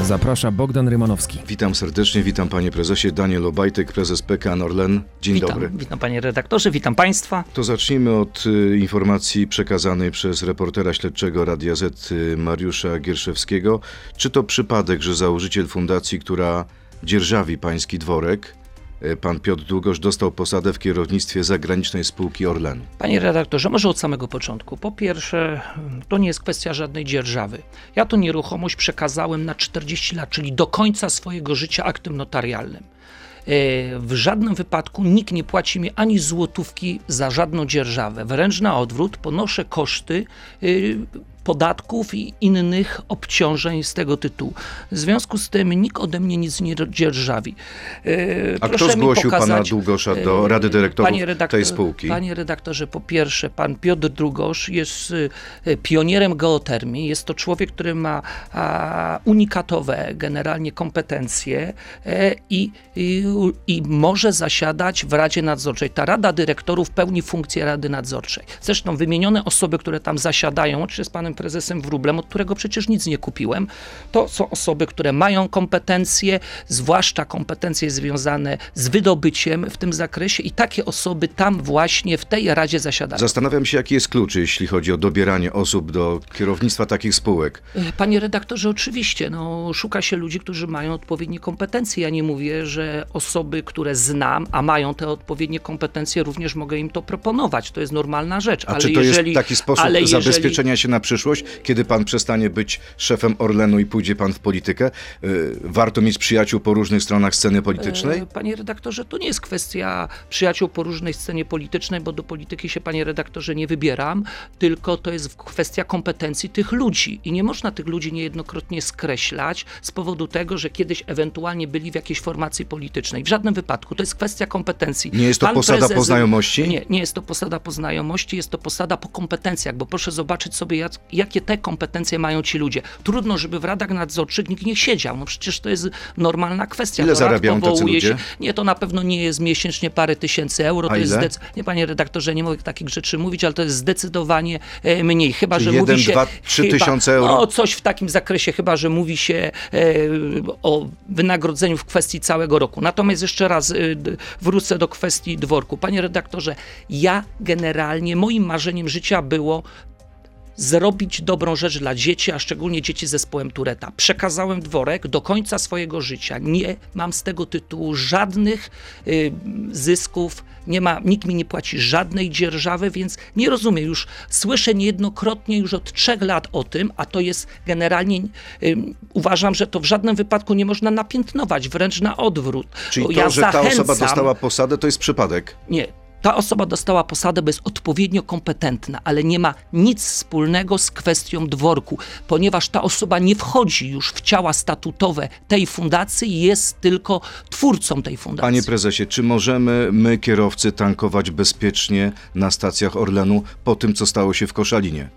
Zaprasza Bogdan Rymanowski. Witam serdecznie, witam panie prezesie. Daniel Obajtek, prezes PKN Orlen. Dzień witam, dobry. Witam panie redaktorze, witam państwa. To zacznijmy od y, informacji przekazanej przez reportera śledczego Radia Z y, Mariusza Gierszewskiego. Czy to przypadek, że założyciel fundacji, która dzierżawi pański dworek, pan Piotr Długosz, dostał posadę w kierownictwie zagranicznej spółki Orlen? Panie redaktorze, może od samego początku. Po pierwsze, to nie jest kwestia żadnej dzierżawy. Ja tą nieruchomość przekazałem na 40 lat, czyli do końca swojego życia aktem notarialnym. E, W żadnym wypadku nikt nie płaci mi ani złotówki za żadną dzierżawę. Wręcz na odwrót, ponoszę koszty y, podatków i innych obciążeń z tego tytułu. W związku z tym nikt ode mnie nic nie dzierżawi. E, A proszę kto zgłosił pana pokazać- Długosza do e, Rady Dyrektorów panie redaktor- tej spółki? Panie redaktorze, po pierwsze, pan Piotr Drugosz jest y, pionierem geotermii. Jest to człowiek, który ma unikatowe generalnie kompetencje e, i, i, i może zasiadać w Radzie Nadzorczej. Ta Rada Dyrektorów pełni funkcję Rady Nadzorczej. Zresztą wymienione osoby, które tam zasiadają, łącznie z panem prezesem Wróblem, od którego przecież nic nie kupiłem, to są osoby, które mają kompetencje, zwłaszcza kompetencje związane z wydobyciem w tym zakresie i takie osoby tam właśnie w tej Radzie zasiadają. Zastanawiam się, jaki jest klucz, jeśli chodzi o dobieranie osób do kierownictwa takich spółek. Panie redaktorze, oczywiście, no, szuka się ludzi, którzy mają odpowiednie kompetencje. Ja nie mówię, że osoby, które znam, a mają te odpowiednie kompetencje, również mogę im to proponować. To jest normalna rzecz. A ale czy to jeżeli, jest taki sposób ale jeżeli- zabezpieczenia się na przyszłość, kiedy pan przestanie być szefem Orlenu i pójdzie pan w politykę? Y, Warto mieć przyjaciół po różnych stronach sceny politycznej? E, Panie redaktorze, to nie jest kwestia przyjaciół po różnej scenie politycznej, bo do polityki się, panie redaktorze, nie wybieram, tylko to jest kwestia kompetencji tych ludzi. I nie można tych ludzi niejednokrotnie skreślać z powodu tego, że kiedyś ewentualnie byli w jakiejś formacji politycznej. W żadnym wypadku. To jest kwestia kompetencji. Nie jest to Pan posada po znajomości? Nie, nie jest to posada po znajomości, jest to posada po kompetencjach, bo proszę zobaczyć sobie, jak, jakie te kompetencje mają ci ludzie. Trudno, żeby w radach nadzorczych nikt nie siedział. No przecież to jest normalna kwestia. Ile zarabiają tacy ludzie? Się, nie, to na pewno nie jest miesięcznie parę tysięcy euro. A to jest ile? zdec- nie, panie redaktorze, nie mogę takich rzeczy mówić, ale to jest zdecydowanie e, mniej. Chyba, Czyli że jeden, mówi się. dwa, trzy chyba, tysiące euro? No, coś w takim zakresie, chyba, że mówi się e, o wynagrodzeniu w kwestii całego roku. Natomiast jeszcze raz e, wrócę do kwestii dworku. Panie redaktorze, ja generalnie, moim marzeniem życia było zrobić dobrą rzecz dla dzieci, a szczególnie dzieci z zespołem Tureta. Przekazałem dworek do końca swojego życia. Nie mam z tego tytułu żadnych y, zysków, nie ma, nikt mi nie płaci żadnej dzierżawy, więc nie rozumiem. Już słyszę niejednokrotnie już od trzech lat o tym, a to jest generalnie, y, uważam, że to w żadnym wypadku nie można napiętnować, wręcz na odwrót. Czyli to, ja że ta osoba zachęcam- dostała posadę, to jest przypadek. nie. Ta osoba dostała posadę, bo jest odpowiednio kompetentna, ale nie ma nic wspólnego z kwestią dworku, ponieważ ta osoba nie wchodzi już w ciała statutowe tej fundacji, jest tylko twórcą tej fundacji. Panie prezesie, czy możemy my, kierowcy, tankować bezpiecznie na stacjach Orlenu po tym, co stało się w Koszalinie?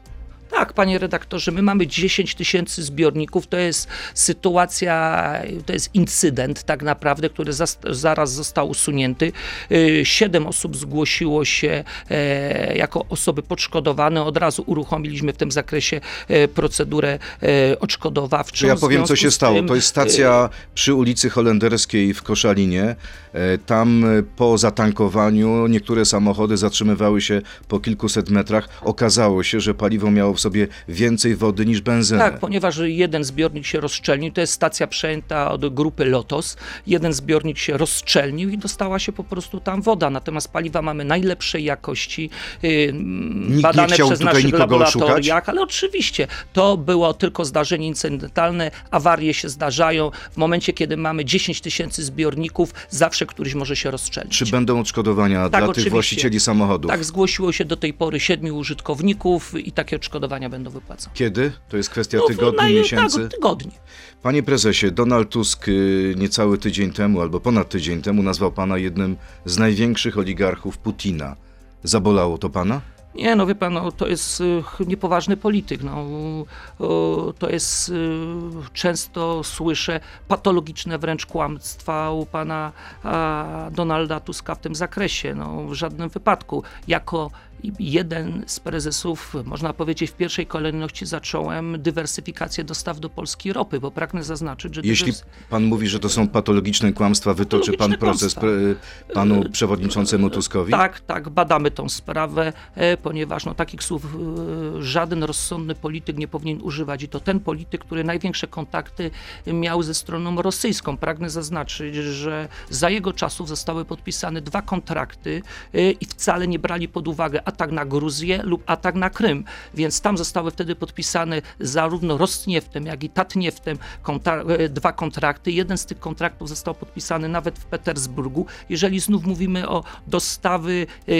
Tak, panie redaktorze, my mamy 10 tysięcy zbiorników. To jest sytuacja, to jest incydent tak naprawdę, który zas- zaraz został usunięty. Y, Siedem osób zgłosiło się e, jako osoby poszkodowane. Od razu uruchomiliśmy w tym zakresie e, procedurę e, odszkodowawczą. Ja powiem, co się stało. tym, To jest stacja przy ulicy Holenderskiej w Koszalinie. E, Tam e, po zatankowaniu niektóre samochody zatrzymywały się po kilkuset metrach. Okazało się, że paliwo miało w sobie więcej wody niż benzynę. Tak, ponieważ jeden zbiornik się rozszczelnił, to jest stacja przejęta od grupy Lotos. Jeden zbiornik się rozszczelnił i dostała się po prostu tam woda. Natomiast paliwa mamy najlepszej jakości, nie badane przez naszych laboratoriach, ale oczywiście to było tylko zdarzenie incydentalne. Awarie się zdarzają. W momencie, kiedy mamy 10 tysięcy zbiorników, zawsze któryś może się rozszczelnić. Czy będą odszkodowania Tak, dla tych oczywiście. właścicieli samochodów? Tak, zgłosiło się do tej pory siedmiu użytkowników i takie odszkodowania będą wypłacone. Kiedy? To jest kwestia No, tygodni, na- miesięcy? Tak, tygodni. Panie prezesie, Donald Tusk y, niecały tydzień temu, albo ponad tydzień temu, nazwał pana jednym z największych oligarchów Putina. Zabolało to pana? Nie, no wie pan, no, to jest y, niepoważny polityk. No. To jest, y, często słyszę patologiczne wręcz kłamstwa u pana Donalda Tuska w tym zakresie. No, w żadnym wypadku. Jako jeden z prezesów, można powiedzieć, w pierwszej kolejności zacząłem dywersyfikację dostaw do Polski ropy, bo pragnę zaznaczyć, że Jeśli pan mówi, że to są patologiczne kłamstwa, wytoczy pan proces kłamstwa. panu przewodniczącemu Tuskowi? Tak, tak, badamy tą sprawę, e, ponieważ no, takich słów e, żaden rozsądny polityk nie powinien używać. I to ten polityk, który największe kontakty miał ze stroną rosyjską. Pragnę zaznaczyć, że za jego czasów zostały podpisane dwa kontrakty e, i wcale nie brali pod uwagę atak na Gruzję lub atak na Krym. Więc tam zostały wtedy podpisane zarówno Rosnieftem, jak i Tatnieftem konta- e, dwa kontrakty. Jeden z tych kontraktów został podpisany nawet w Petersburgu. Jeżeli znów mówimy o dostawy e,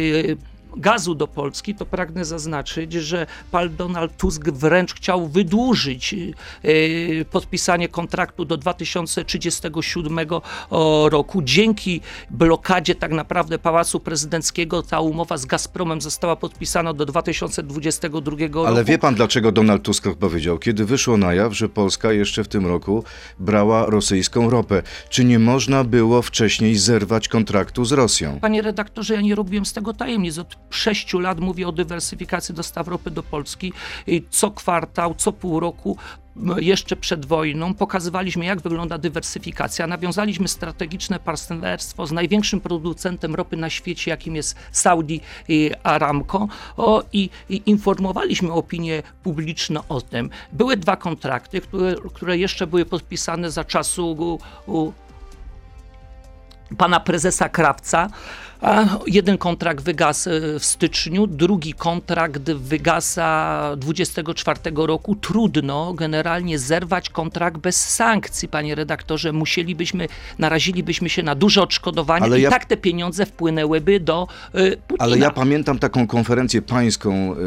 gazu do Polski, to pragnę zaznaczyć, że pan Donald Tusk wręcz chciał wydłużyć e, podpisanie kontraktu do 2037 o, roku. Dzięki blokadzie tak naprawdę Pałacu Prezydenckiego ta umowa z Gazpromem została podpisana do 2022 roku. Ale wie pan, dlaczego Donald Tusk powiedział? Kiedy wyszło na jaw, że Polska jeszcze w tym roku brała rosyjską ropę. Czy nie można było wcześniej zerwać kontraktu z Rosją? Panie redaktorze, ja nie robiłem z tego tajemnic. Od sześciu lat mówię o dywersyfikacji dostaw ropy do Polski. Co kwartał, co pół roku jeszcze przed wojną pokazywaliśmy, jak wygląda dywersyfikacja. Nawiązaliśmy strategiczne partnerstwo z największym producentem ropy na świecie, jakim jest Saudi Aramco, o, i, i informowaliśmy opinię publiczną o tym. Były dwa kontrakty, które, które jeszcze były podpisane za czasu u, u, pana prezesa Krawca. A jeden kontrakt wygasł e, w styczniu, drugi kontrakt wygasa 24 roku. Trudno generalnie zerwać kontrakt bez sankcji, panie redaktorze. Musielibyśmy, narazilibyśmy się na duże odszkodowania Ale i ja- tak te pieniądze wpłynęłyby do e, Putina. Ale ja pamiętam taką konferencję pańską y,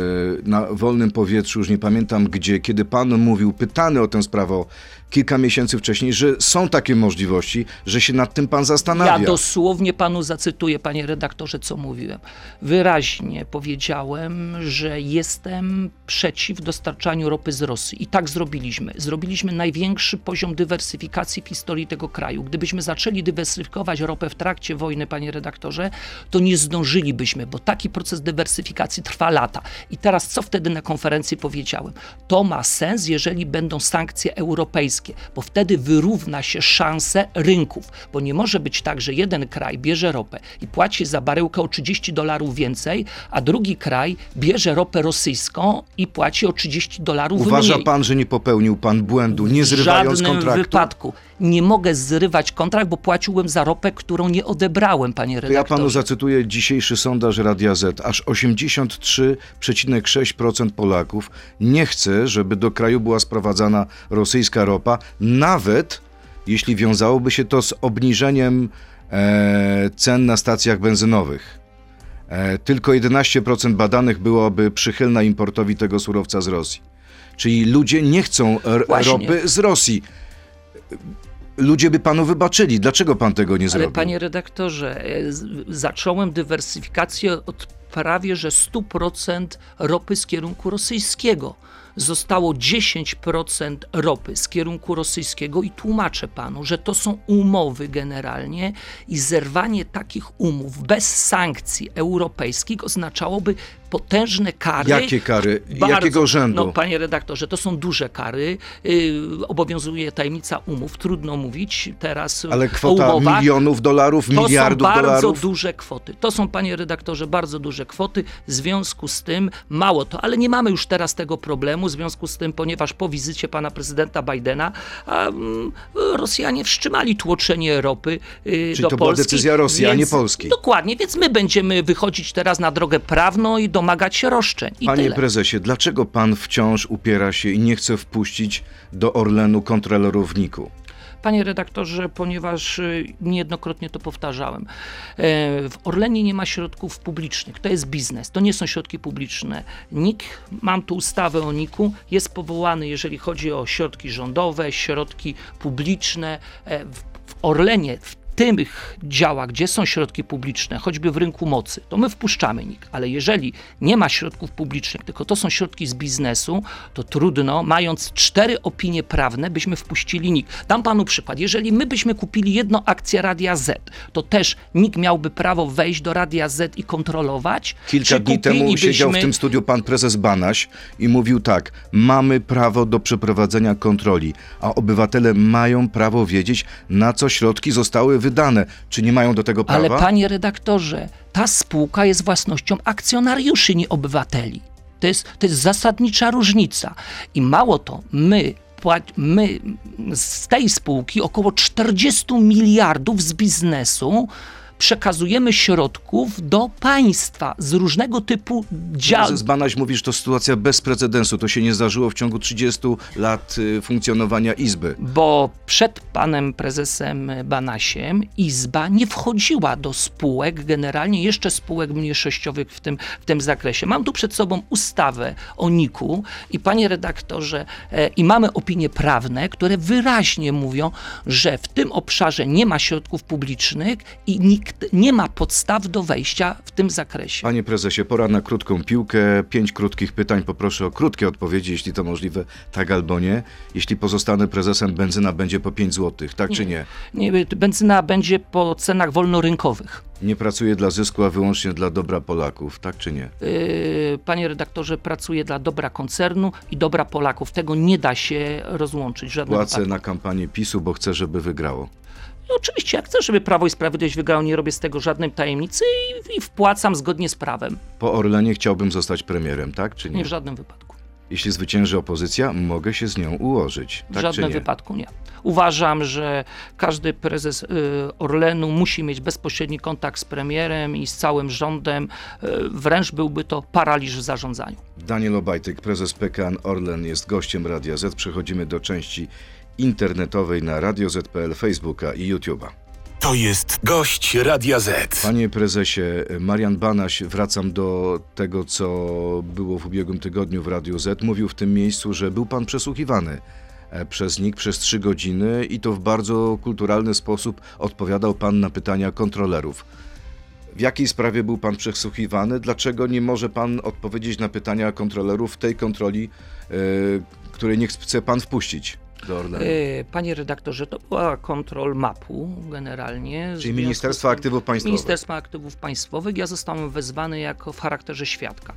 na wolnym powietrzu, już nie pamiętam gdzie, kiedy pan mówił, pytany o tę sprawę kilka miesięcy wcześniej, że są takie możliwości, że się nad tym pan zastanawia. Ja dosłownie panu zacytuję, panie redaktorze, co mówiłem. Wyraźnie powiedziałem, że jestem przeciw dostarczaniu ropy z Rosji. I tak zrobiliśmy. Zrobiliśmy największy poziom dywersyfikacji w historii tego kraju. Gdybyśmy zaczęli dywersyfikować ropę w trakcie wojny, panie redaktorze, to nie zdążylibyśmy, bo taki proces dywersyfikacji trwa lata. I teraz co wtedy na konferencji powiedziałem? To ma sens, jeżeli będą sankcje europejskie, bo wtedy wyrówna się szanse rynków, bo nie może być tak, że jeden kraj bierze ropę i płaci za baryłkę o 30 dolarów więcej, a drugi kraj bierze ropę rosyjską i płaci o 30 dolarów Uważa mniej. pan, że nie popełnił pan błędu, nie W zrywając żadnym kontraktu? wypadku. Nie mogę zrywać kontrakt, bo płaciłem za ropę, którą nie odebrałem, panie To ja redaktorze. panu zacytuję dzisiejszy sondaż Radia Z. Aż 83,6% Polaków nie chce, żeby do kraju była sprowadzana rosyjska ropa, nawet jeśli wiązałoby się to z obniżeniem cen na stacjach benzynowych. E, tylko 11% badanych byłoby przychylna importowi tego surowca z Rosji. Czyli ludzie nie chcą Właśnie. ropy z Rosji. Ludzie by panu wybaczyli. Dlaczego pan tego nie Ale zrobił? panie redaktorze, e, zacząłem dywersyfikację od prawie że 100% ropy z kierunku rosyjskiego. Zostało 10% ropy z kierunku rosyjskiego i tłumaczę panu, że to są umowy generalnie i zerwanie takich umów bez sankcji europejskich oznaczałoby potężne kary. Jakie kary? Jakiego rzędu? No, panie redaktorze, to są duże kary. Yy, obowiązuje tajemnica umów, trudno mówić teraz Ale o kwota umowach. milionów dolarów, To miliardów są bardzo dolarów. duże kwoty. To są, panie redaktorze, bardzo duże kwoty. W związku z tym, mało to, ale nie mamy już teraz tego problemu, w związku z tym, ponieważ po wizycie pana prezydenta Bidena mm, Rosjanie wstrzymali tłoczenie ropy y, Czyli do to była Polski. decyzja Rosji, a nie więc- Polski. Dokładnie, więc my będziemy wychodzić teraz na drogę prawną i domagać się roszczeń. I Panie tyle. prezesie, dlaczego pan wciąż upiera się i nie chce wpuścić do Orlenu kontrolerów NIK-u? Panie redaktorze, ponieważ y, niejednokrotnie to powtarzałem, e, w Orlenie nie ma środków publicznych. To jest biznes, to nie są środki publiczne. NIK, mam tu ustawę o NIK-u, jest powołany, jeżeli chodzi o środki rządowe, środki publiczne. E, W, w Orlenie w tych działach, gdzie są środki publiczne, choćby w rynku mocy, to my wpuszczamy NIK, ale jeżeli nie ma środków publicznych, tylko to są środki z biznesu, to trudno, mając cztery opinie prawne, byśmy wpuścili NIK. Dam panu przykład. Jeżeli my byśmy kupili jedną akcję Radia Z, to też NIK miałby prawo wejść do Radia Z i kontrolować? Kilka dni temu siedział w tym studiu pan prezes Banaś i mówił tak: Mamy prawo do przeprowadzenia kontroli, a obywatele mają prawo wiedzieć, na co środki zostały wydane. Czy nie mają do tego prawa? Ale panie redaktorze, ta spółka jest własnością akcjonariuszy, nie obywateli. To jest, to jest zasadnicza różnica. I mało to, my, my z tej spółki około 40 miliardów z biznesu przekazujemy środków do państwa z różnego typu działów. Prezes Banaś mówi, że to sytuacja bez precedensu. To się nie zdarzyło w ciągu 30 lat y, funkcjonowania Izby. bo przed panem prezesem Banasiem Izba nie wchodziła do spółek, generalnie jeszcze spółek mniejszościowych w tym, w tym zakresie. Mam tu przed sobą ustawę o NIK-u i panie redaktorze, e, i mamy opinie prawne, które wyraźnie mówią, że w tym obszarze nie ma środków publicznych i nikt nie ma podstaw do wejścia w tym zakresie. Panie prezesie, pora na krótką piłkę. Pięć krótkich pytań. Poproszę o krótkie odpowiedzi, jeśli to możliwe, tak albo nie. Jeśli pozostanę prezesem, benzyna będzie po 5 zł, tak czy nie? Nie, benzyna będzie po cenach wolnorynkowych. Nie pracuję dla zysku, a wyłącznie dla dobra Polaków, tak czy nie? Yy, panie redaktorze, pracuje dla dobra koncernu i dobra Polaków. Tego nie da się rozłączyć Płacę na kampanię PiSu, bo chcę, żeby wygrało. I oczywiście, jak chcę, żeby Prawo i Sprawiedliwość wygrało, nie robię z tego żadnej tajemnicy i, i wpłacam zgodnie z prawem. Po Orlenie chciałbym zostać premierem, tak czy Nie nie? w żadnym wypadku. Jeśli zwycięży opozycja, mogę się z nią ułożyć, W tak czy żadnym nie? wypadku nie. Uważam, że każdy prezes y, Orlenu musi mieć bezpośredni kontakt z premierem i z całym rządem. Y, wręcz byłby to paraliż w zarządzaniu. Daniel Obajtek, prezes PKN Orlen jest gościem Radia Z. Przechodzimy do części internetowej na Radio Z.pl, Facebooka i YouTube'a. To jest gość Radia Z. Panie prezesie, Marian Banaś, wracam do tego, co było w ubiegłym tygodniu w Radiu Z. Mówił w tym miejscu, że był pan przesłuchiwany e, przez NIK przez trzy godziny i to w bardzo kulturalny sposób odpowiadał pan na pytania kontrolerów. W jakiej sprawie był pan przesłuchiwany? Dlaczego nie może pan odpowiedzieć na pytania kontrolerów w tej kontroli, e, której nie chce pan wpuścić do Orlenu? E, Panie redaktorze, to była kontrol mapu generalnie. Czyli Ministerstwa Aktywów Państwowych. Ministerstwa Aktywów Państwowych. Ja zostałem wezwany jako w charakterze świadka.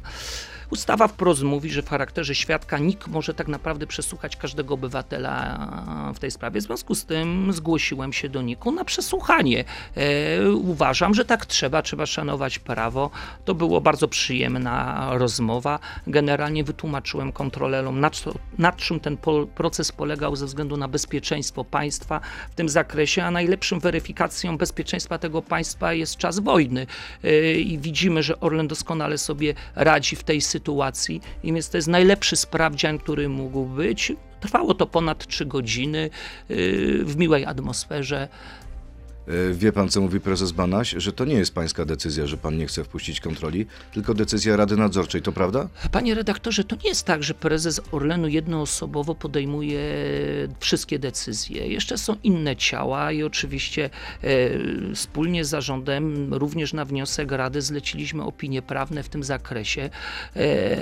Ustawa wprost mówi, że w charakterze świadka nikt może tak naprawdę przesłuchać każdego obywatela w tej sprawie. W związku z tym zgłosiłem się do NIK-u na przesłuchanie. E, uważam, że tak trzeba, trzeba szanować prawo. To było bardzo przyjemna rozmowa. Generalnie wytłumaczyłem kontrolerom, na, co, na czym ten proces polegał ze względu na bezpieczeństwo państwa w tym zakresie, a najlepszą weryfikacją bezpieczeństwa tego państwa jest czas wojny. E, I widzimy, że Orlen doskonale sobie radzi w tej sytuacji, i więc to jest najlepszy sprawdzian, który mógł być. Trwało to ponad trzy godziny yy, w miłej atmosferze. E, Wie pan, co mówi prezes Banaś? Że to nie jest pańska decyzja, że pan nie chce wpuścić kontroli, tylko decyzja Rady Nadzorczej, to prawda? Panie redaktorze, to nie jest tak, że prezes Orlenu jednoosobowo podejmuje wszystkie decyzje. Jeszcze są inne ciała i oczywiście e, wspólnie z zarządem, również na wniosek Rady, zleciliśmy opinie prawne w tym zakresie. E,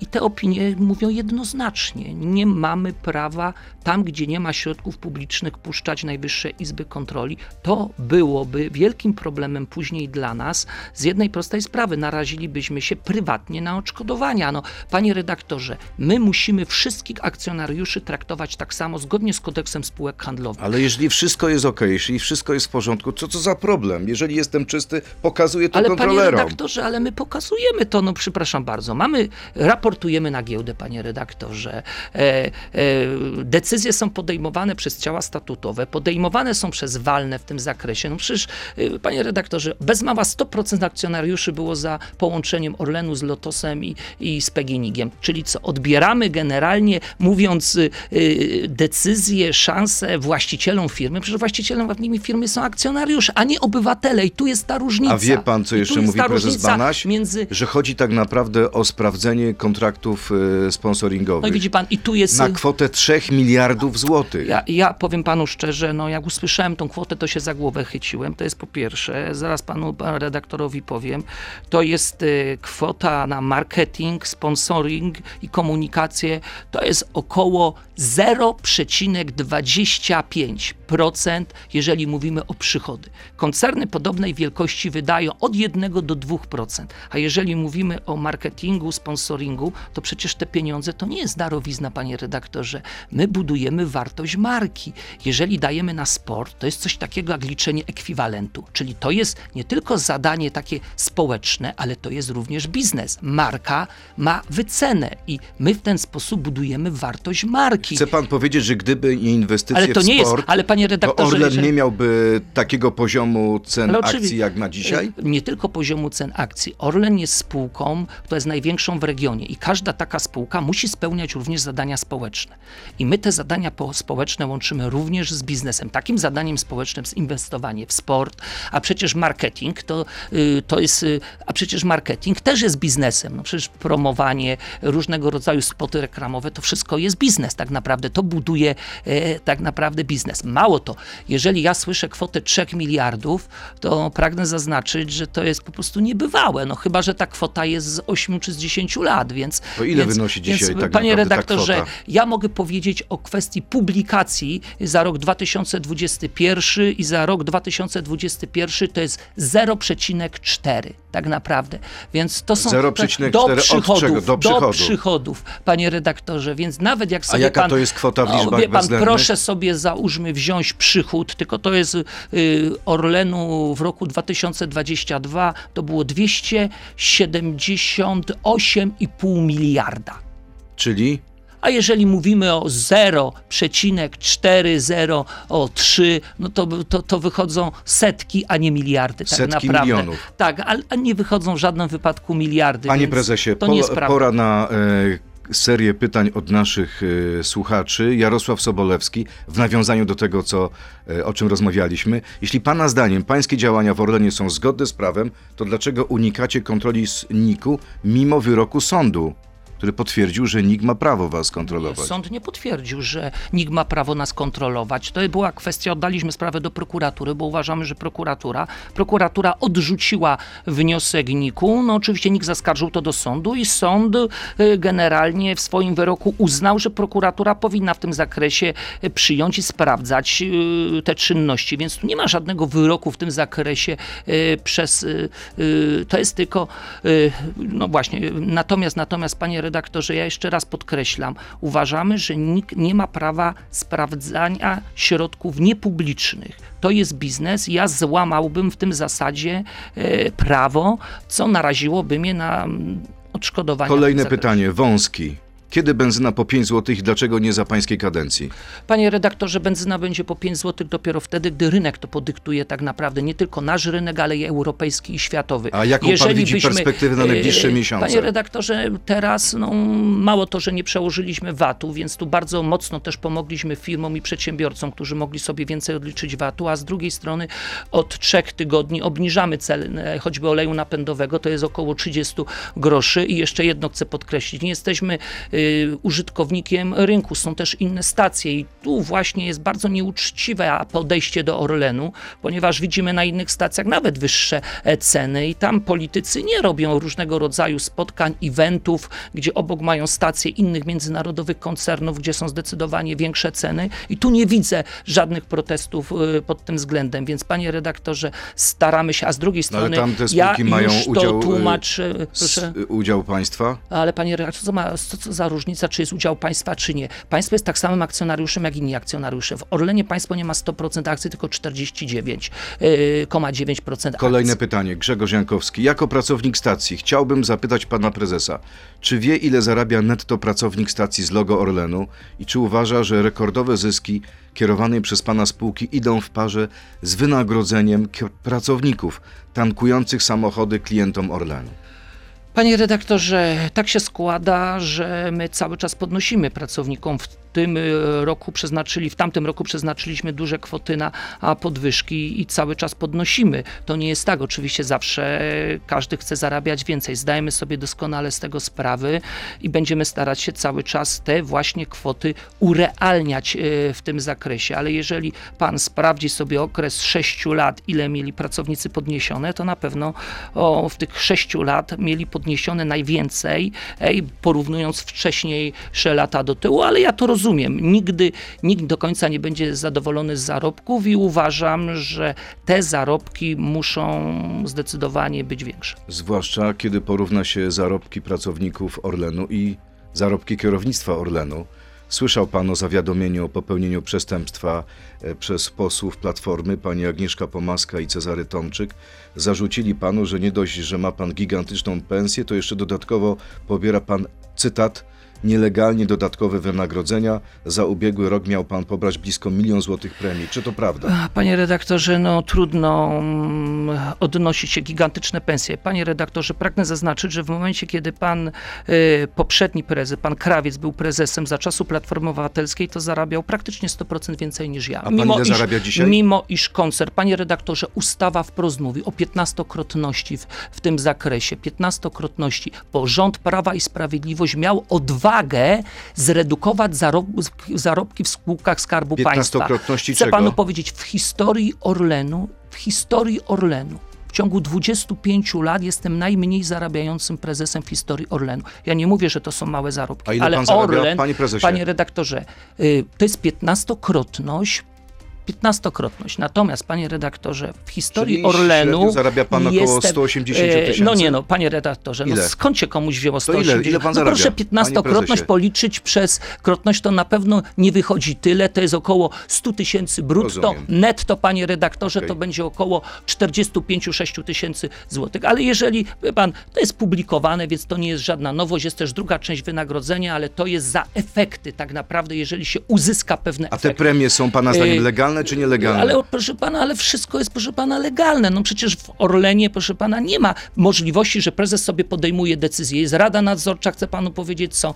I te opinie mówią jednoznacznie. Nie mamy prawa tam, gdzie nie ma środków publicznych, puszczać Najwyższej Izby Kontroli. To byłoby wielkim problemem później dla nas z jednej prostej sprawy. Narazilibyśmy się prywatnie na odszkodowania. No, panie redaktorze, my musimy wszystkich akcjonariuszy traktować tak samo, zgodnie z kodeksem spółek handlowych. Ale jeżeli wszystko jest ok, jeśli wszystko jest w porządku, co to za problem? Jeżeli jestem czysty, pokazuję to Ale panie kontrolerom. redaktorze, ale my pokazujemy to, no przepraszam bardzo. Mamy, raportujemy na giełdę, panie redaktorze. E, e, decyzje są podejmowane przez ciała statutowe, podejmowane są przez walne w tym zakresie. No przecież, e, panie redaktorze, bez mała 100% akcjonariuszy było za połączeniem Orlenu z Lotosem i, i z PGNiG-iem. Czyli co, odbieramy generalnie, mówiąc, y, y, decyzje, szanse właścicielom firmy. Przecież właścicielem firmy są akcjonariusze, a nie obywatele. I tu jest ta różnica. A wie pan, co jeszcze mówi prezes Banaś? Między... Że chodzi tak naprawdę o sprawdzenie kontraktów e, sponsoringowych No i widzi pan, i tu jest... na kwotę 3 miliardów złotych. Ja, ja powiem panu szczerze, no jak usłyszałem tą kwotę, to się za głowę chyciłem, to jest po pierwsze, zaraz panu redaktorowi powiem, to jest y, kwota na marketing, sponsoring i komunikację, to jest około 0,25%, jeżeli mówimy o przychody. Koncerny podobnej wielkości wydają od 1 do 2%, a jeżeli mówimy o marketingu, sponsoringu, to przecież te pieniądze to nie jest darowizna, panie redaktorze. My budujemy wartość marki. Jeżeli dajemy na sport, to jest coś takiego jak liczenie ekwiwalentu, czyli to jest nie tylko zadanie takie społeczne, ale to jest również biznes. Marka ma wycenę i my w ten sposób budujemy wartość marki. Chce pan powiedzieć, że gdyby nie inwestycje Ale to w nie jest- sport, ale panie redaktorze, to Orlen jeżeli- nie miałby takiego poziomu cen akcji jak na dzisiaj? E, Nie tylko poziomu cen akcji. Orlen jest spółką, która jest największą w regionie i każda taka spółka musi spełniać również zadania społeczne. I my te zadania po- społeczne łączymy również z biznesem. Takim zadaniem społecznym jest inwestowanie w sport, a przecież marketing to, y, to jest, y, a przecież marketing też jest biznesem. No przecież promowanie, różnego rodzaju spoty reklamowe, to wszystko jest biznes tak naprawdę. To buduje e, tak naprawdę biznes. Mało to, jeżeli ja słyszę kwotę 3 miliardów, to pragnę zaznaczyć, że to jest po prostu niebywałe. No chyba, że ta kwota jest z 8 czy z 10 lat, więc... To ile więc, wynosi dzisiaj więc, tak Panie ta redaktorze, kwota? ja mogę powiedzieć o kwestii publikacji za rok 2021 i za rok 2021 to jest 0,4 tak naprawdę. Więc to są 0,4 do od przychodów? Do przychodu. przychodów, panie redaktorze, więc nawet jak sobie jaka pan, to jest kwota w no, liczbach wie pan, proszę sobie załóżmy wziąć przychód, tylko to jest y, Orlenu w roku 2022 to było 278,5 miliarda. Czyli A jeżeli mówimy o 0,4003, no to, to, to wychodzą setki, a nie miliardy. Tak Setki naprawdę. milionów. Tak, ale a nie wychodzą w żadnym wypadku miliardy. Panie prezesie, to po, nie jest prawda. pora na e, serię pytań od naszych e, słuchaczy. Jarosław Sobolewski, w nawiązaniu do tego, co, e, o czym rozmawialiśmy. Jeśli pana zdaniem pańskie działania w Orlenie są zgodne z prawem, to dlaczego unikacie kontroli z NIK-u mimo wyroku sądu, który potwierdził, że NIK ma prawo was kontrolować? Sąd nie potwierdził, że nikt ma prawo nas kontrolować. To była kwestia, oddaliśmy sprawę do prokuratury, bo uważamy, że prokuratura, prokuratura odrzuciła wniosek NIK-u. No oczywiście NIK zaskarżył to do sądu i sąd y, generalnie w swoim wyroku uznał, że prokuratura powinna w tym zakresie y, przyjąć i sprawdzać y, te czynności, więc tu nie ma żadnego wyroku w tym zakresie przez, to jest tylko, no właśnie, natomiast, natomiast panie redaktorze, ja jeszcze raz podkreślam, uważamy, że nikt nie ma prawa sprawdzania środków niepublicznych. To jest biznes, ja złamałbym w tym zasadzie e, prawo, co naraziłoby mnie na mm, odszkodowanie. Kolejne pytanie, wąski. Kiedy benzyna po 5 zł i dlaczego nie za pańskiej kadencji? Panie redaktorze, benzyna będzie po 5 zł dopiero wtedy, gdy rynek to podyktuje tak naprawdę. Nie tylko nasz rynek, ale i europejski i światowy. A jaką pan widzi perspektywę na najbliższe e, miesiące? Panie redaktorze, teraz no, mało to, że nie przełożyliśmy VAT-u, więc tu bardzo mocno też pomogliśmy firmom i przedsiębiorcom, którzy mogli sobie więcej odliczyć VAT-u, a z drugiej strony od trzech tygodni obniżamy cenę choćby oleju napędowego, to jest około 30 groszy i jeszcze jedno chcę podkreślić, nie jesteśmy y, użytkownikiem rynku, są też inne stacje i tu właśnie jest bardzo nieuczciwe podejście do Orlenu, ponieważ widzimy na innych stacjach nawet wyższe e, ceny i tam politycy nie robią różnego rodzaju spotkań, eventów, gdzie obok mają stacje innych międzynarodowych koncernów, gdzie są zdecydowanie większe ceny i tu nie widzę żadnych protestów y, pod tym względem, więc panie redaktorze, staramy się, a z drugiej No, ale strony tam te ja spółki mają już udział, to y, tłumaczę, udział państwa? Ale panie redaktorze, co, ma, co, co za różnica, czy jest udział państwa, czy nie? Państwo jest tak samym akcjonariuszem, jak inni akcjonariusze. W Orlenie państwo nie ma 100% akcji, tylko 49,9% Kolejne akcji. pytanie. Grzegorz Jankowski. Jako pracownik stacji chciałbym zapytać pana prezesa, czy wie ile zarabia netto pracownik stacji z logo Orlenu i czy uważa, że rekordowe zyski kierowanej przez pana spółki idą w parze z wynagrodzeniem pracowników tankujących samochody klientom Orlenu? Panie redaktorze, tak się składa, że my cały czas podnosimy pracownikom w tym e, roku przeznaczyli, w tamtym roku przeznaczyliśmy duże kwoty na podwyżki i cały czas podnosimy. To nie jest tak, oczywiście zawsze każdy chce zarabiać więcej. Zdajemy sobie doskonale z tego sprawy i będziemy starać się cały czas te właśnie kwoty urealniać e, w tym zakresie. Ale jeżeli pan sprawdzi sobie okres 6 lat, ile mieli pracownicy podniesione, to na pewno o, w tych 6 lat mieli podniesione najwięcej, ej, porównując wcześniejsze lata do tyłu, ale ja to rozumiem. Nigdy nikt do końca nie będzie zadowolony z zarobków i uważam, że te zarobki muszą zdecydowanie być większe. Zwłaszcza kiedy porówna się zarobki pracowników Orlenu i zarobki kierownictwa Orlenu. Słyszał pan o zawiadomieniu o popełnieniu przestępstwa e, przez posłów Platformy, pani Agnieszka Pomaska i Cezary Tomczyk. Zarzucili panu, że nie dość, że ma pan gigantyczną pensję, to jeszcze dodatkowo pobiera pan, cytat, nielegalnie dodatkowe wynagrodzenia. Za ubiegły rok miał pan pobrać blisko milion złotych premii. Czy to prawda? Panie redaktorze, no trudno mm, odnosić się gigantyczne pensje. Panie redaktorze, pragnę zaznaczyć, że w momencie, kiedy pan y, poprzedni prezes, pan Krawiec był prezesem za czasu Platformy Obywatelskiej, to zarabiał praktycznie 100% więcej niż ja. A pan ile zarabia dzisiaj? Mimo iż koncert, panie redaktorze, ustawa wprost mówi o 15-krotności w, w tym zakresie. 15-krotności, bo rząd Prawa i Sprawiedliwość miał odwagę zredukować zarob, zarobki w spółkach Skarbu Państwa. 15-krotności Chcę czego? panu powiedzieć, w historii Orlenu, w historii Orlenu, w ciągu 25 lat jestem najmniej zarabiającym prezesem w historii Orlenu. Ja nie mówię, że to są małe zarobki, ale Orlen, panie prezesie? panie redaktorze, y, to jest 15-krotność 15-krotność. Natomiast, panie redaktorze, w historii Czyli Orlenu. zarabia pan około jestem, 180 e, tysięcy? No nie, no, panie redaktorze, no Ile? skąd się komuś wzięło ile- 180? ile pan no proszę, panie 15-krotność prezesie? policzyć przez krotność, to na pewno nie wychodzi tyle. To jest około 100 tysięcy brutto. Rozumiem. Netto, panie redaktorze, Okej. to będzie około 45-6 tysięcy złotych. Ale jeżeli, wie pan, to jest publikowane, więc to nie jest żadna nowość. Jest też druga część wynagrodzenia, ale to jest za efekty tak naprawdę, jeżeli się uzyska pewne A te efekty. premie są pana zdaniem Y, legalne czy nielegalne? Ale proszę pana, ale wszystko jest, proszę pana, legalne. No przecież w Orlenie, proszę pana, nie ma możliwości, że prezes sobie podejmuje decyzję. Jest rada nadzorcza, chcę panu powiedzieć, są e,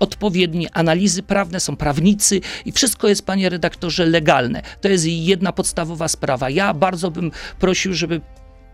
odpowiednie analizy prawne, są prawnicy i wszystko jest, panie redaktorze, legalne. To jest jedna podstawowa sprawa. Ja bardzo bym prosił, żeby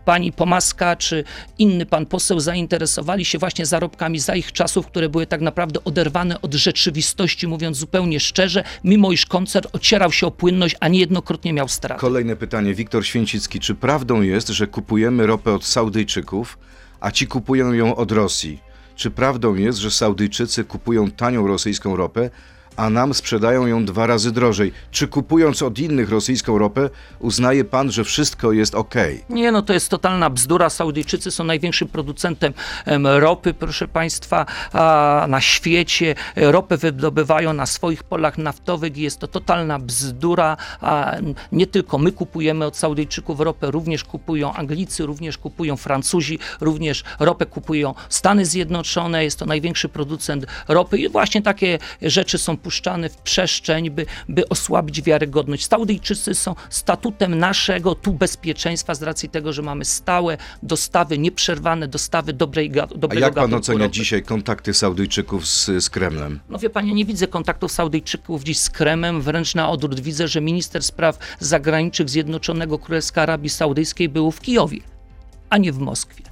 pani Pomaska czy inny pan poseł zainteresowali się właśnie zarobkami za ich czasów, które były tak naprawdę oderwane od rzeczywistości, mówiąc zupełnie szczerze, mimo iż koncert ocierał się o płynność, a niejednokrotnie miał strat. Kolejne pytanie. Wiktor Święcicki. Czy prawdą jest, że kupujemy ropę od Saudyjczyków, a ci kupują ją od Rosji? Czy prawdą jest, że Saudyjczycy kupują tanią rosyjską ropę, a nam sprzedają ją dwa razy drożej? Czy kupując od innych rosyjską ropę, uznaje pan, że wszystko jest ok? Nie, no to jest totalna bzdura. Saudyjczycy są największym producentem em, ropy, proszę Państwa, na świecie. Ropę wydobywają na swoich polach naftowych i jest to totalna bzdura. Nie tylko my kupujemy od Saudyjczyków ropę, również kupują Anglicy, również kupują Francuzi, również ropę kupują Stany Zjednoczone. Jest to największy producent ropy i właśnie takie rzeczy są w przestrzeń, by, by osłabić wiarygodność. Saudyjczycy są statutem naszego tu bezpieczeństwa z racji tego, że mamy stałe dostawy, nieprzerwane dostawy dobrej, ga- A dobrego jak pan ocenia dzisiaj kontakty Saudyjczyków z, z Kremlem? No wie pan, ja nie widzę kontaktów Saudyjczyków dziś z Kremem, wręcz na odwrót. Widzę, że minister spraw zagranicznych Zjednoczonego Królestwa Arabii Saudyjskiej był w Kijowie, a nie w Moskwie.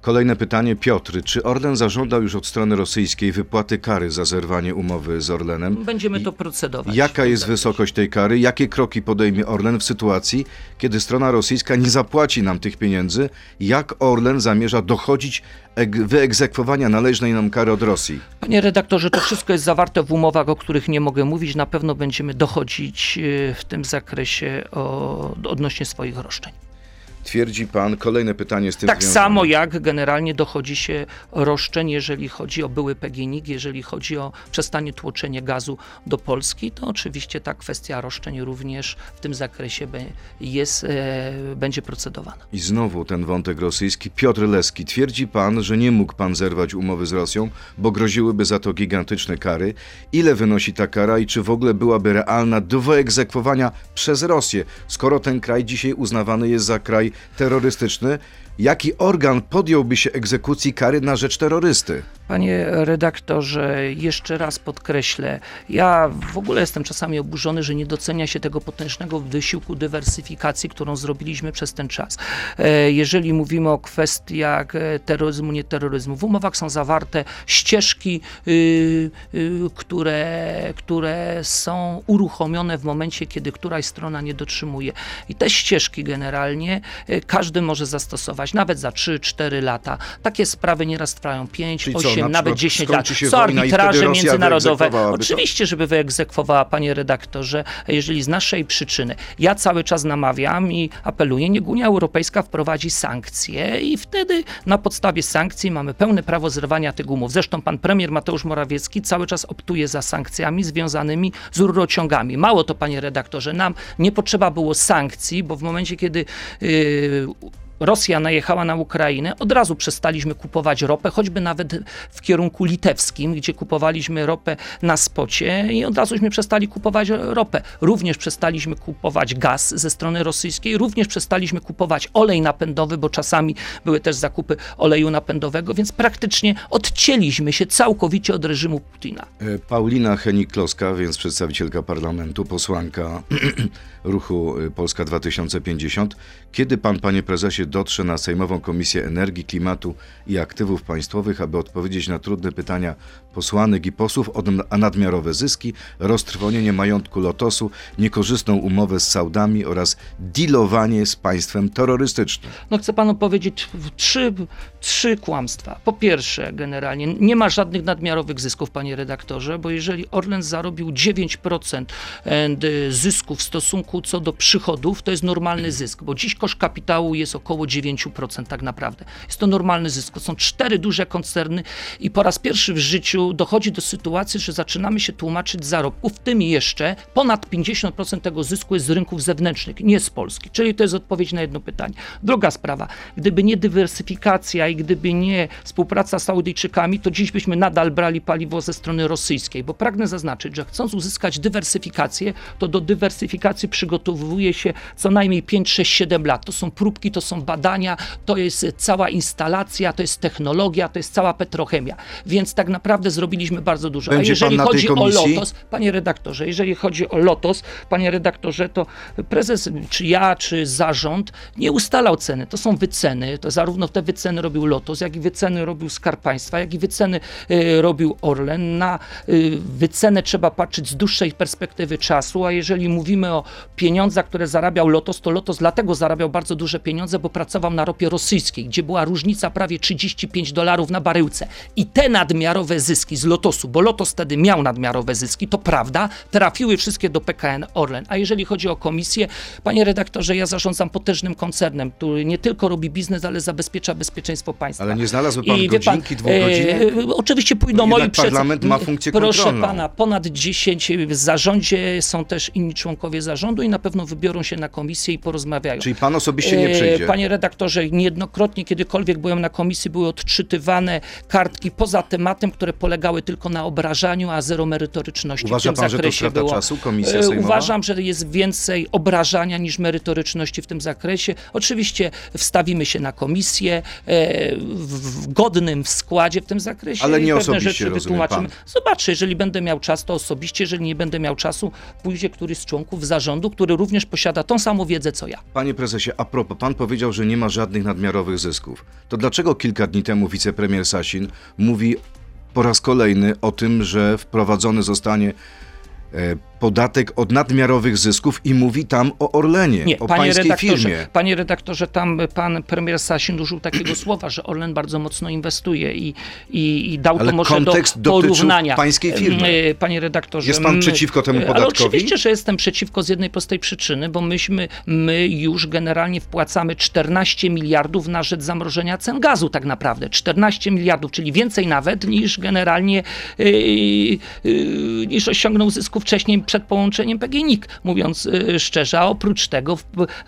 Kolejne pytanie. Piotr, czy Orlen zażądał już od strony rosyjskiej wypłaty kary za zerwanie umowy z Orlenem? Będziemy to procedować. Jaka jest wysokość tej kary? Jakie kroki podejmie Orlen w sytuacji, kiedy strona rosyjska nie zapłaci nam tych pieniędzy? Jak Orlen zamierza dochodzić eg- wyegzekwowania należnej nam kary od Rosji? Panie redaktorze, to wszystko jest zawarte w umowach, o których nie mogę mówić. Na pewno będziemy dochodzić e, w tym zakresie o, odnośnie swoich roszczeń. Twierdzi pan, kolejne pytanie z tym Tak związane. samo jak generalnie dochodzi się roszczeń, jeżeli chodzi o były PGNiG, jeżeli chodzi o przestanie tłoczenie gazu do Polski, to oczywiście ta kwestia roszczeń również w tym zakresie jest, e, będzie procedowana. I znowu ten wątek rosyjski. Piotr Leski. Twierdzi pan, że nie mógł pan zerwać umowy z Rosją, bo groziłyby za to gigantyczne kary. Ile wynosi ta kara i czy w ogóle byłaby realna do wyegzekwowania przez Rosję, skoro ten kraj dzisiaj uznawany jest za kraj terrorystyczny, jaki organ podjąłby się egzekucji kary na rzecz terrorysty? Panie redaktorze, jeszcze raz podkreślę, ja w ogóle jestem czasami oburzony, że nie docenia się tego potężnego wysiłku dywersyfikacji, którą zrobiliśmy przez ten czas. E, Jeżeli mówimy o kwestiach e, terroryzmu, nie terroryzmu, w umowach są zawarte ścieżki, y, y, które, które są uruchomione w momencie, kiedy któraś strona nie dotrzymuje. I te ścieżki generalnie każdy może zastosować, nawet za 3-4 lata. Takie sprawy nieraz trwają 5, Czyli co, 8, na nawet przykład 10 lat. wtedy arbitraże międzynarodowe. Oczywiście, żeby wyegzekwowała, panie redaktorze, jeżeli z naszej przyczyny. Ja cały czas namawiam i apeluję, niech Unia Europejska wprowadzi sankcje i wtedy na podstawie sankcji mamy pełne prawo zrywania tych umów. Zresztą pan premier Mateusz Morawiecki cały czas optuje za sankcjami związanymi z rurociągami. Mało to, panie redaktorze, nam nie potrzeba było sankcji, bo w momencie, kiedy yy, c'est Rosja najechała na Ukrainę, od razu przestaliśmy kupować ropę, choćby nawet w kierunku litewskim, gdzie kupowaliśmy ropę na spocie i od razuśmy przestali kupować ropę. Również przestaliśmy kupować gaz ze strony rosyjskiej, również przestaliśmy kupować olej napędowy, bo czasami były też zakupy oleju napędowego, więc praktycznie odcięliśmy się całkowicie od reżimu Putina. E, Paulina Henik-Kloska, więc przedstawicielka parlamentu, posłanka ruchu y, Polska 2050. Kiedy pan, panie prezesie, dotrze na Sejmową Komisję Energii, Klimatu i Aktywów Państwowych, aby odpowiedzieć na trudne pytania posłanek i posłów o nadmiarowe zyski, roztrwonienie majątku Lotosu, niekorzystną umowę z Saudami oraz dealowanie z państwem terrorystycznym? No chcę panu powiedzieć trzy, trzy kłamstwa. Po pierwsze, generalnie nie ma żadnych nadmiarowych zysków, panie redaktorze, bo jeżeli Orlen zarobił 9% and, y, zysku w stosunku co do przychodów, to jest normalny zysk, bo dziś koszt kapitału jest około 9% tak naprawdę. Jest to normalny zysk. To są cztery duże koncerny i po raz pierwszy w życiu dochodzi do sytuacji, że zaczynamy się tłumaczyć zarobków, w tym jeszcze ponad 50% tego zysku jest z rynków zewnętrznych, nie z Polski. Czyli to jest odpowiedź na jedno pytanie. Druga sprawa. Gdyby nie dywersyfikacja i gdyby nie współpraca z Saudyjczykami, to dziś byśmy nadal brali paliwo ze strony rosyjskiej, bo pragnę zaznaczyć, że chcąc uzyskać dywersyfikację, to do dywersyfikacji przygotowuje się co najmniej 5, 6, 7 lat. To są próbki, to są badania, to jest cała instalacja, to jest technologia, to jest cała petrochemia. Więc tak naprawdę zrobiliśmy bardzo dużo. Będzie A jeżeli chodzi o? Lotos, panie redaktorze, jeżeli chodzi o Lotos, panie redaktorze, to prezes, czy ja, czy zarząd nie ustalał ceny. To są wyceny. To zarówno te wyceny robił Lotos, jak i wyceny robił Skarb Państwa, jak i wyceny e, robił Orlen. Na e, wycenę trzeba patrzeć z dłuższej perspektywy czasu, a jeżeli mówimy o pieniądzach, które zarabiał Lotos, to Lotos dlatego zarabiał bardzo duże pieniądze, bo pracował na ropie rosyjskiej, gdzie była różnica prawie 35 dolarów na baryłce. I te nadmiarowe zyski z Lotosu, bo Lotos wtedy miał nadmiarowe zyski, to prawda, trafiły wszystkie do PKN Orlen. A jeżeli chodzi o komisję, panie redaktorze, ja zarządzam potężnym koncernem, który nie tylko robi biznes, ale zabezpiecza bezpieczeństwo państwa. Ale nie znalazłby pan I godzinki, dwugodzinek? e, oczywiście pójdą No moi parlament ma funkcję Proszę kontrolną. pana, ponad 10 w zarządzie są też inni członkowie zarządu i na pewno wybiorą się na komisję i porozmawiają. Czyli pan osobiście nie E, przyjdzie? Panie redaktorze, niejednokrotnie, kiedykolwiek byłem na komisji, były odczytywane kartki poza tematem, które polegały tylko na obrażaniu, a zero merytoryczności Uważa w tym pan, że to zakresie było. czasu, komisja E, sejmowa? Uważam, że jest więcej obrażania niż merytoryczności w tym zakresie. Oczywiście wstawimy się na komisję e, w godnym składzie w tym zakresie Ale nie pewne osobiście, rzeczy wytłumaczymy. pan. Zobaczę, jeżeli będę miał czas, to osobiście, jeżeli nie będę miał czasu, pójdzie któryś z członków zarządu, który również posiada tą samą wiedzę co ja. Panie prezesie, a propos, pan powiedział, że nie ma żadnych nadmiarowych zysków. To dlaczego kilka dni temu wicepremier Sasin mówi po raz kolejny o tym, że wprowadzony zostanie podatek od nadmiarowych zysków i mówi tam o Orlenie, Nie, o panie pańskiej redaktorze, firmie. panie redaktorze, tam pan premier Sasin użył takiego słowa, że Orlen bardzo mocno inwestuje i, i, i dał Ale to może do porównania. pańskiej firmy. E, Panie redaktorze. Jest pan my- przeciwko temu Ale podatkowi? oczywiście, że jestem przeciwko z jednej prostej przyczyny, bo myśmy, my już generalnie wpłacamy 14 miliardów na rzecz zamrożenia cen gazu tak naprawdę. 14 miliardów, czyli więcej nawet niż generalnie yy, yy, niż osiągnął zysku początku, wcześniej przed połączeniem PGNiG, mówiąc y, szczerze, a oprócz tego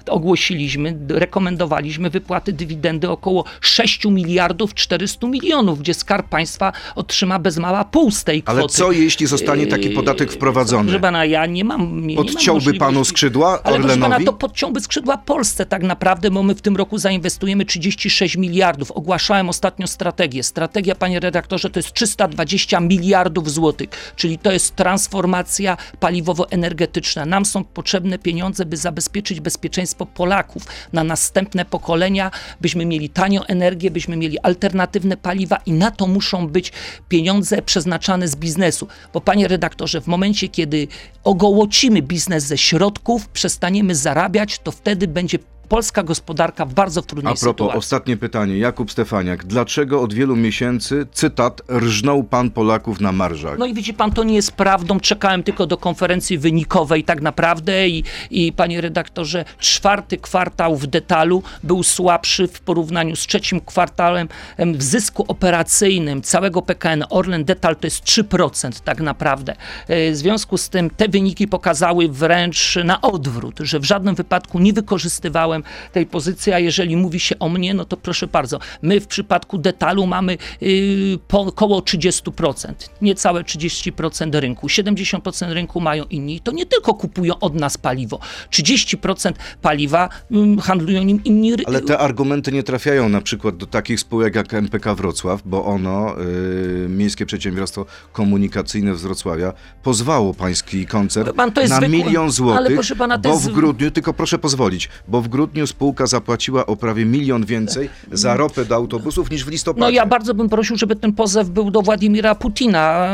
ogłosiliśmy, rekomendowaliśmy wypłaty dywidendy około 6 miliardów 400 milionów, gdzie Skarb Państwa otrzyma bez mała pół z tej kwoty. Ale co jeśli zostanie taki podatek wprowadzony? Proszę pana, ja nie mam. Nie, Odciąłby nie mam panu skrzydła Ale Orlenowi? to podciąłby skrzydła Polsce tak naprawdę, bo my w tym roku zainwestujemy 36 miliardów. Ogłaszałem ostatnio strategię. Strategia, panie redaktorze, to jest 320 miliardów złotych, czyli to jest transformacja paliwowo-energetyczna. Nam są potrzebne pieniądze, by zabezpieczyć bezpieczeństwo Polaków na następne pokolenia, byśmy mieli tanią energię, byśmy mieli alternatywne paliwa i na to muszą być pieniądze przeznaczane z biznesu. Bo panie redaktorze, w momencie, kiedy ogołocimy biznes ze środków, przestaniemy zarabiać, to wtedy będzie polska gospodarka w bardzo trudnej A propos, sytuacji. ostatnie pytanie. Jakub Stefaniak. Dlaczego od wielu miesięcy, cytat, rżnął pan Polaków na marżach? No i widzi pan, to nie jest prawdą. Czekałem tylko do konferencji wynikowej tak naprawdę i, i panie redaktorze, czwarty kwartał w detalu był słabszy w porównaniu z trzecim kwartałem em, w zysku operacyjnym całego PKN Orlen. Detal to jest 3% tak naprawdę. E, W związku z tym te wyniki pokazały wręcz na odwrót, że w żadnym wypadku nie wykorzystywałem tej pozycji, a jeżeli mówi się o mnie, no to proszę bardzo, my w przypadku detalu mamy yy, po, około 30%, niecałe 30% rynku, 70% rynku mają inni. I to nie tylko kupują od nas paliwo, 30% paliwa ym, handlują nim inni Ale te argumenty nie trafiają na przykład do takich spółek jak MPK Wrocław, bo ono, y, Miejskie Przedsiębiorstwo Komunikacyjne z Wrocławia, pozwało pański koncern Pan, na zwykłe- milion złotych, pana, bo jest- w grudniu, tylko proszę pozwolić, bo w grudniu spółka zapłaciła o prawie milion więcej za ropę do autobusów niż w listopadzie. No ja bardzo bym prosił, żeby ten pozew był do Władimira Putina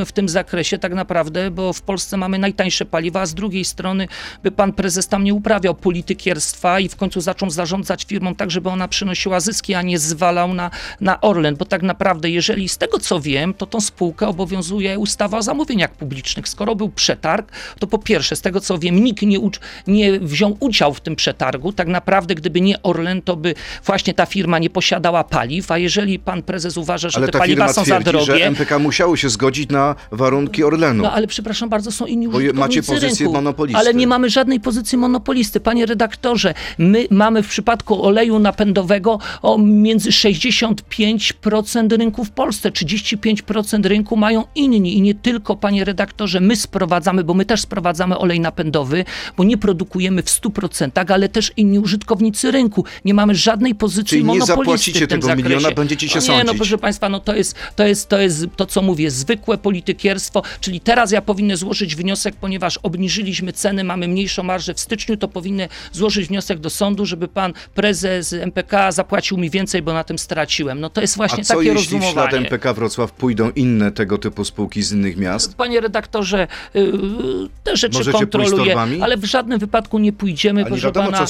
e, w tym zakresie tak naprawdę, bo w Polsce mamy najtańsze paliwa, a z drugiej strony by pan prezes tam nie uprawiał politykierstwa i w końcu zaczął zarządzać firmą tak, żeby ona przynosiła zyski, a nie zwalał na, na Orlen, bo tak naprawdę jeżeli z tego co wiem, to tą spółkę obowiązuje ustawa o zamówieniach publicznych. Skoro był przetarg, to po pierwsze, z tego co wiem, nikt nie, nie wziął udział w tym przetargu. Tak naprawdę, gdyby nie Orlen, to by właśnie ta firma nie posiadała paliw, a jeżeli pan prezes uważa, że Ale te paliwa są za twierdzi, że drogie, MPK musiało się zgodzić na warunki Orlenu. no ale przepraszam bardzo, są inni Bo macie pozycję rynku. monopolisty. Ale nie mamy żadnej pozycji monopolisty. Panie redaktorze, my mamy w przypadku oleju napędowego o między 65% rynku w Polsce, 35% rynku mają inni i nie tylko, panie redaktorze, my sprowadzamy, bo my też sprowadzamy olej napędowy, bo nie produkujemy w 100%, ale też inni użytkownicy rynku. Nie mamy żadnej pozycji Czyli nie zapłacicie tego zakresie. miliona, będziecie się no nie, no sądzić. proszę Państwa, no to jest, to jest, to jest to, co mówię, zwykłe politykierstwo, czyli teraz ja powinny złożyć wniosek, ponieważ obniżyliśmy ceny, mamy mniejszą marżę w styczniu, to powinny złożyć wniosek do sądu, żeby pan prezes MPK zapłacił mi więcej, bo na tym straciłem. No to jest A właśnie co takie jeśli w ślad rozumowanie. MPK Wrocław pójdą inne tego typu spółki z innych miast? Panie redaktorze, yy, te rzeczy Możecie ale w żadnym wypadku nie pójdziemy, A nie proszę wiadomo, pana. co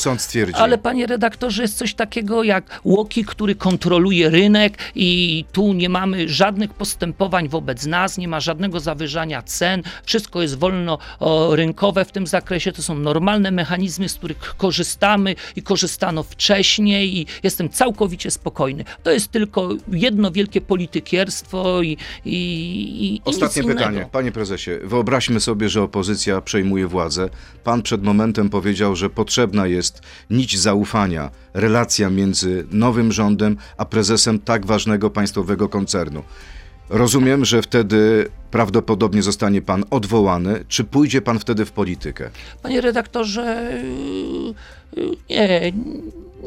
sąd. Ale panie redaktorze, jest coś takiego jak Łoki, który kontroluje rynek i tu nie mamy żadnych postępowań wobec nas, nie ma żadnego zawyżania cen, wszystko jest wolno rynkowe w tym zakresie, to są normalne mechanizmy, z których korzystamy i korzystano wcześniej i jestem całkowicie spokojny. To jest tylko jedno wielkie politykierstwo i, i, i, Ostatnie pytanie. Panie prezesie, wyobraźmy sobie, że opozycja przejmuje władzę. Pan przed momentem powiedział, że potrzebna jest nić zaufania, relacja między nowym rządem a prezesem tak ważnego państwowego koncernu. Rozumiem, że wtedy prawdopodobnie zostanie pan odwołany. Czy pójdzie pan wtedy w politykę? Panie redaktorze, yy, yy, nie,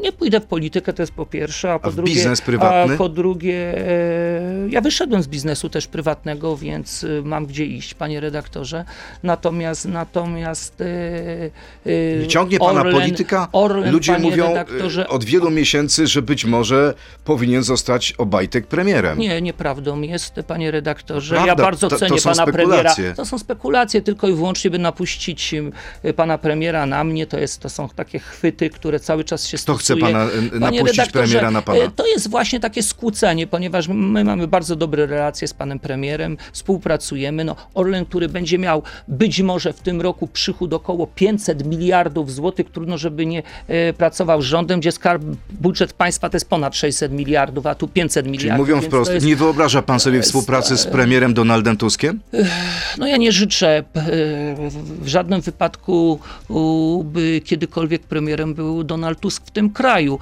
nie pójdę w politykę, to jest po pierwsze, a po w drugie... biznes prywatny? A po drugie, e, ja wyszedłem z biznesu też prywatnego, więc e, mam gdzie iść, panie redaktorze. Natomiast, natomiast... Nie ciągnie pana Orlen- polityka? Orlen, Ludzie mówią od wielu miesięcy, że być może powinien zostać Obajtek premierem. Nie, nieprawdą jest, panie redaktorze. Prawda, ja bardzo to- to cenię są pana spekulacje. premiera. To są spekulacje tylko i wyłącznie, by napuścić pana premiera na mnie. To, jest, to są takie chwyty, które cały czas się stosują. Chce pana, e, Panie napuścić premiera na pana. e, To jest właśnie takie skłócenie, ponieważ my mamy bardzo dobre relacje z panem premierem, współpracujemy. No, Orlen, który będzie miał być może w tym roku przychód około 500 miliardów złotych, trudno, żeby nie e, pracował z rządem, gdzie skarb, budżet państwa to jest ponad 600 miliardów, a tu 500 miliardów. Czyli mówiąc wprost, jest- nie wyobraża pan sobie współpracy z premierem Donaldem Tuskiem? No ja nie życzę e, w żadnym wypadku, by kiedykolwiek premierem był Donald Tusk w tym kraju.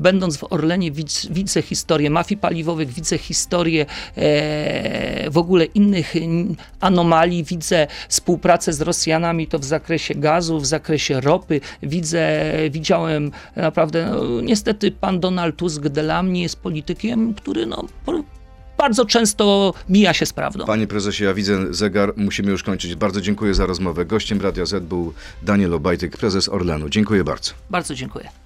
Będąc w Orlenie widz, widzę historię mafii paliwowych, widzę historię e, w ogóle innych anomalii, widzę współpracę z Rosjanami to w zakresie gazu, w zakresie ropy, widzę, widziałem naprawdę, no, niestety pan Donald Tusk dla mnie jest politykiem, który no, bardzo często mija się z prawdą. Panie prezesie, ja widzę zegar, musimy już kończyć. Bardzo dziękuję za rozmowę. Gościem Radia Z był Daniel Obajtek, prezes Orlenu. Dziękuję bardzo. Bardzo dziękuję.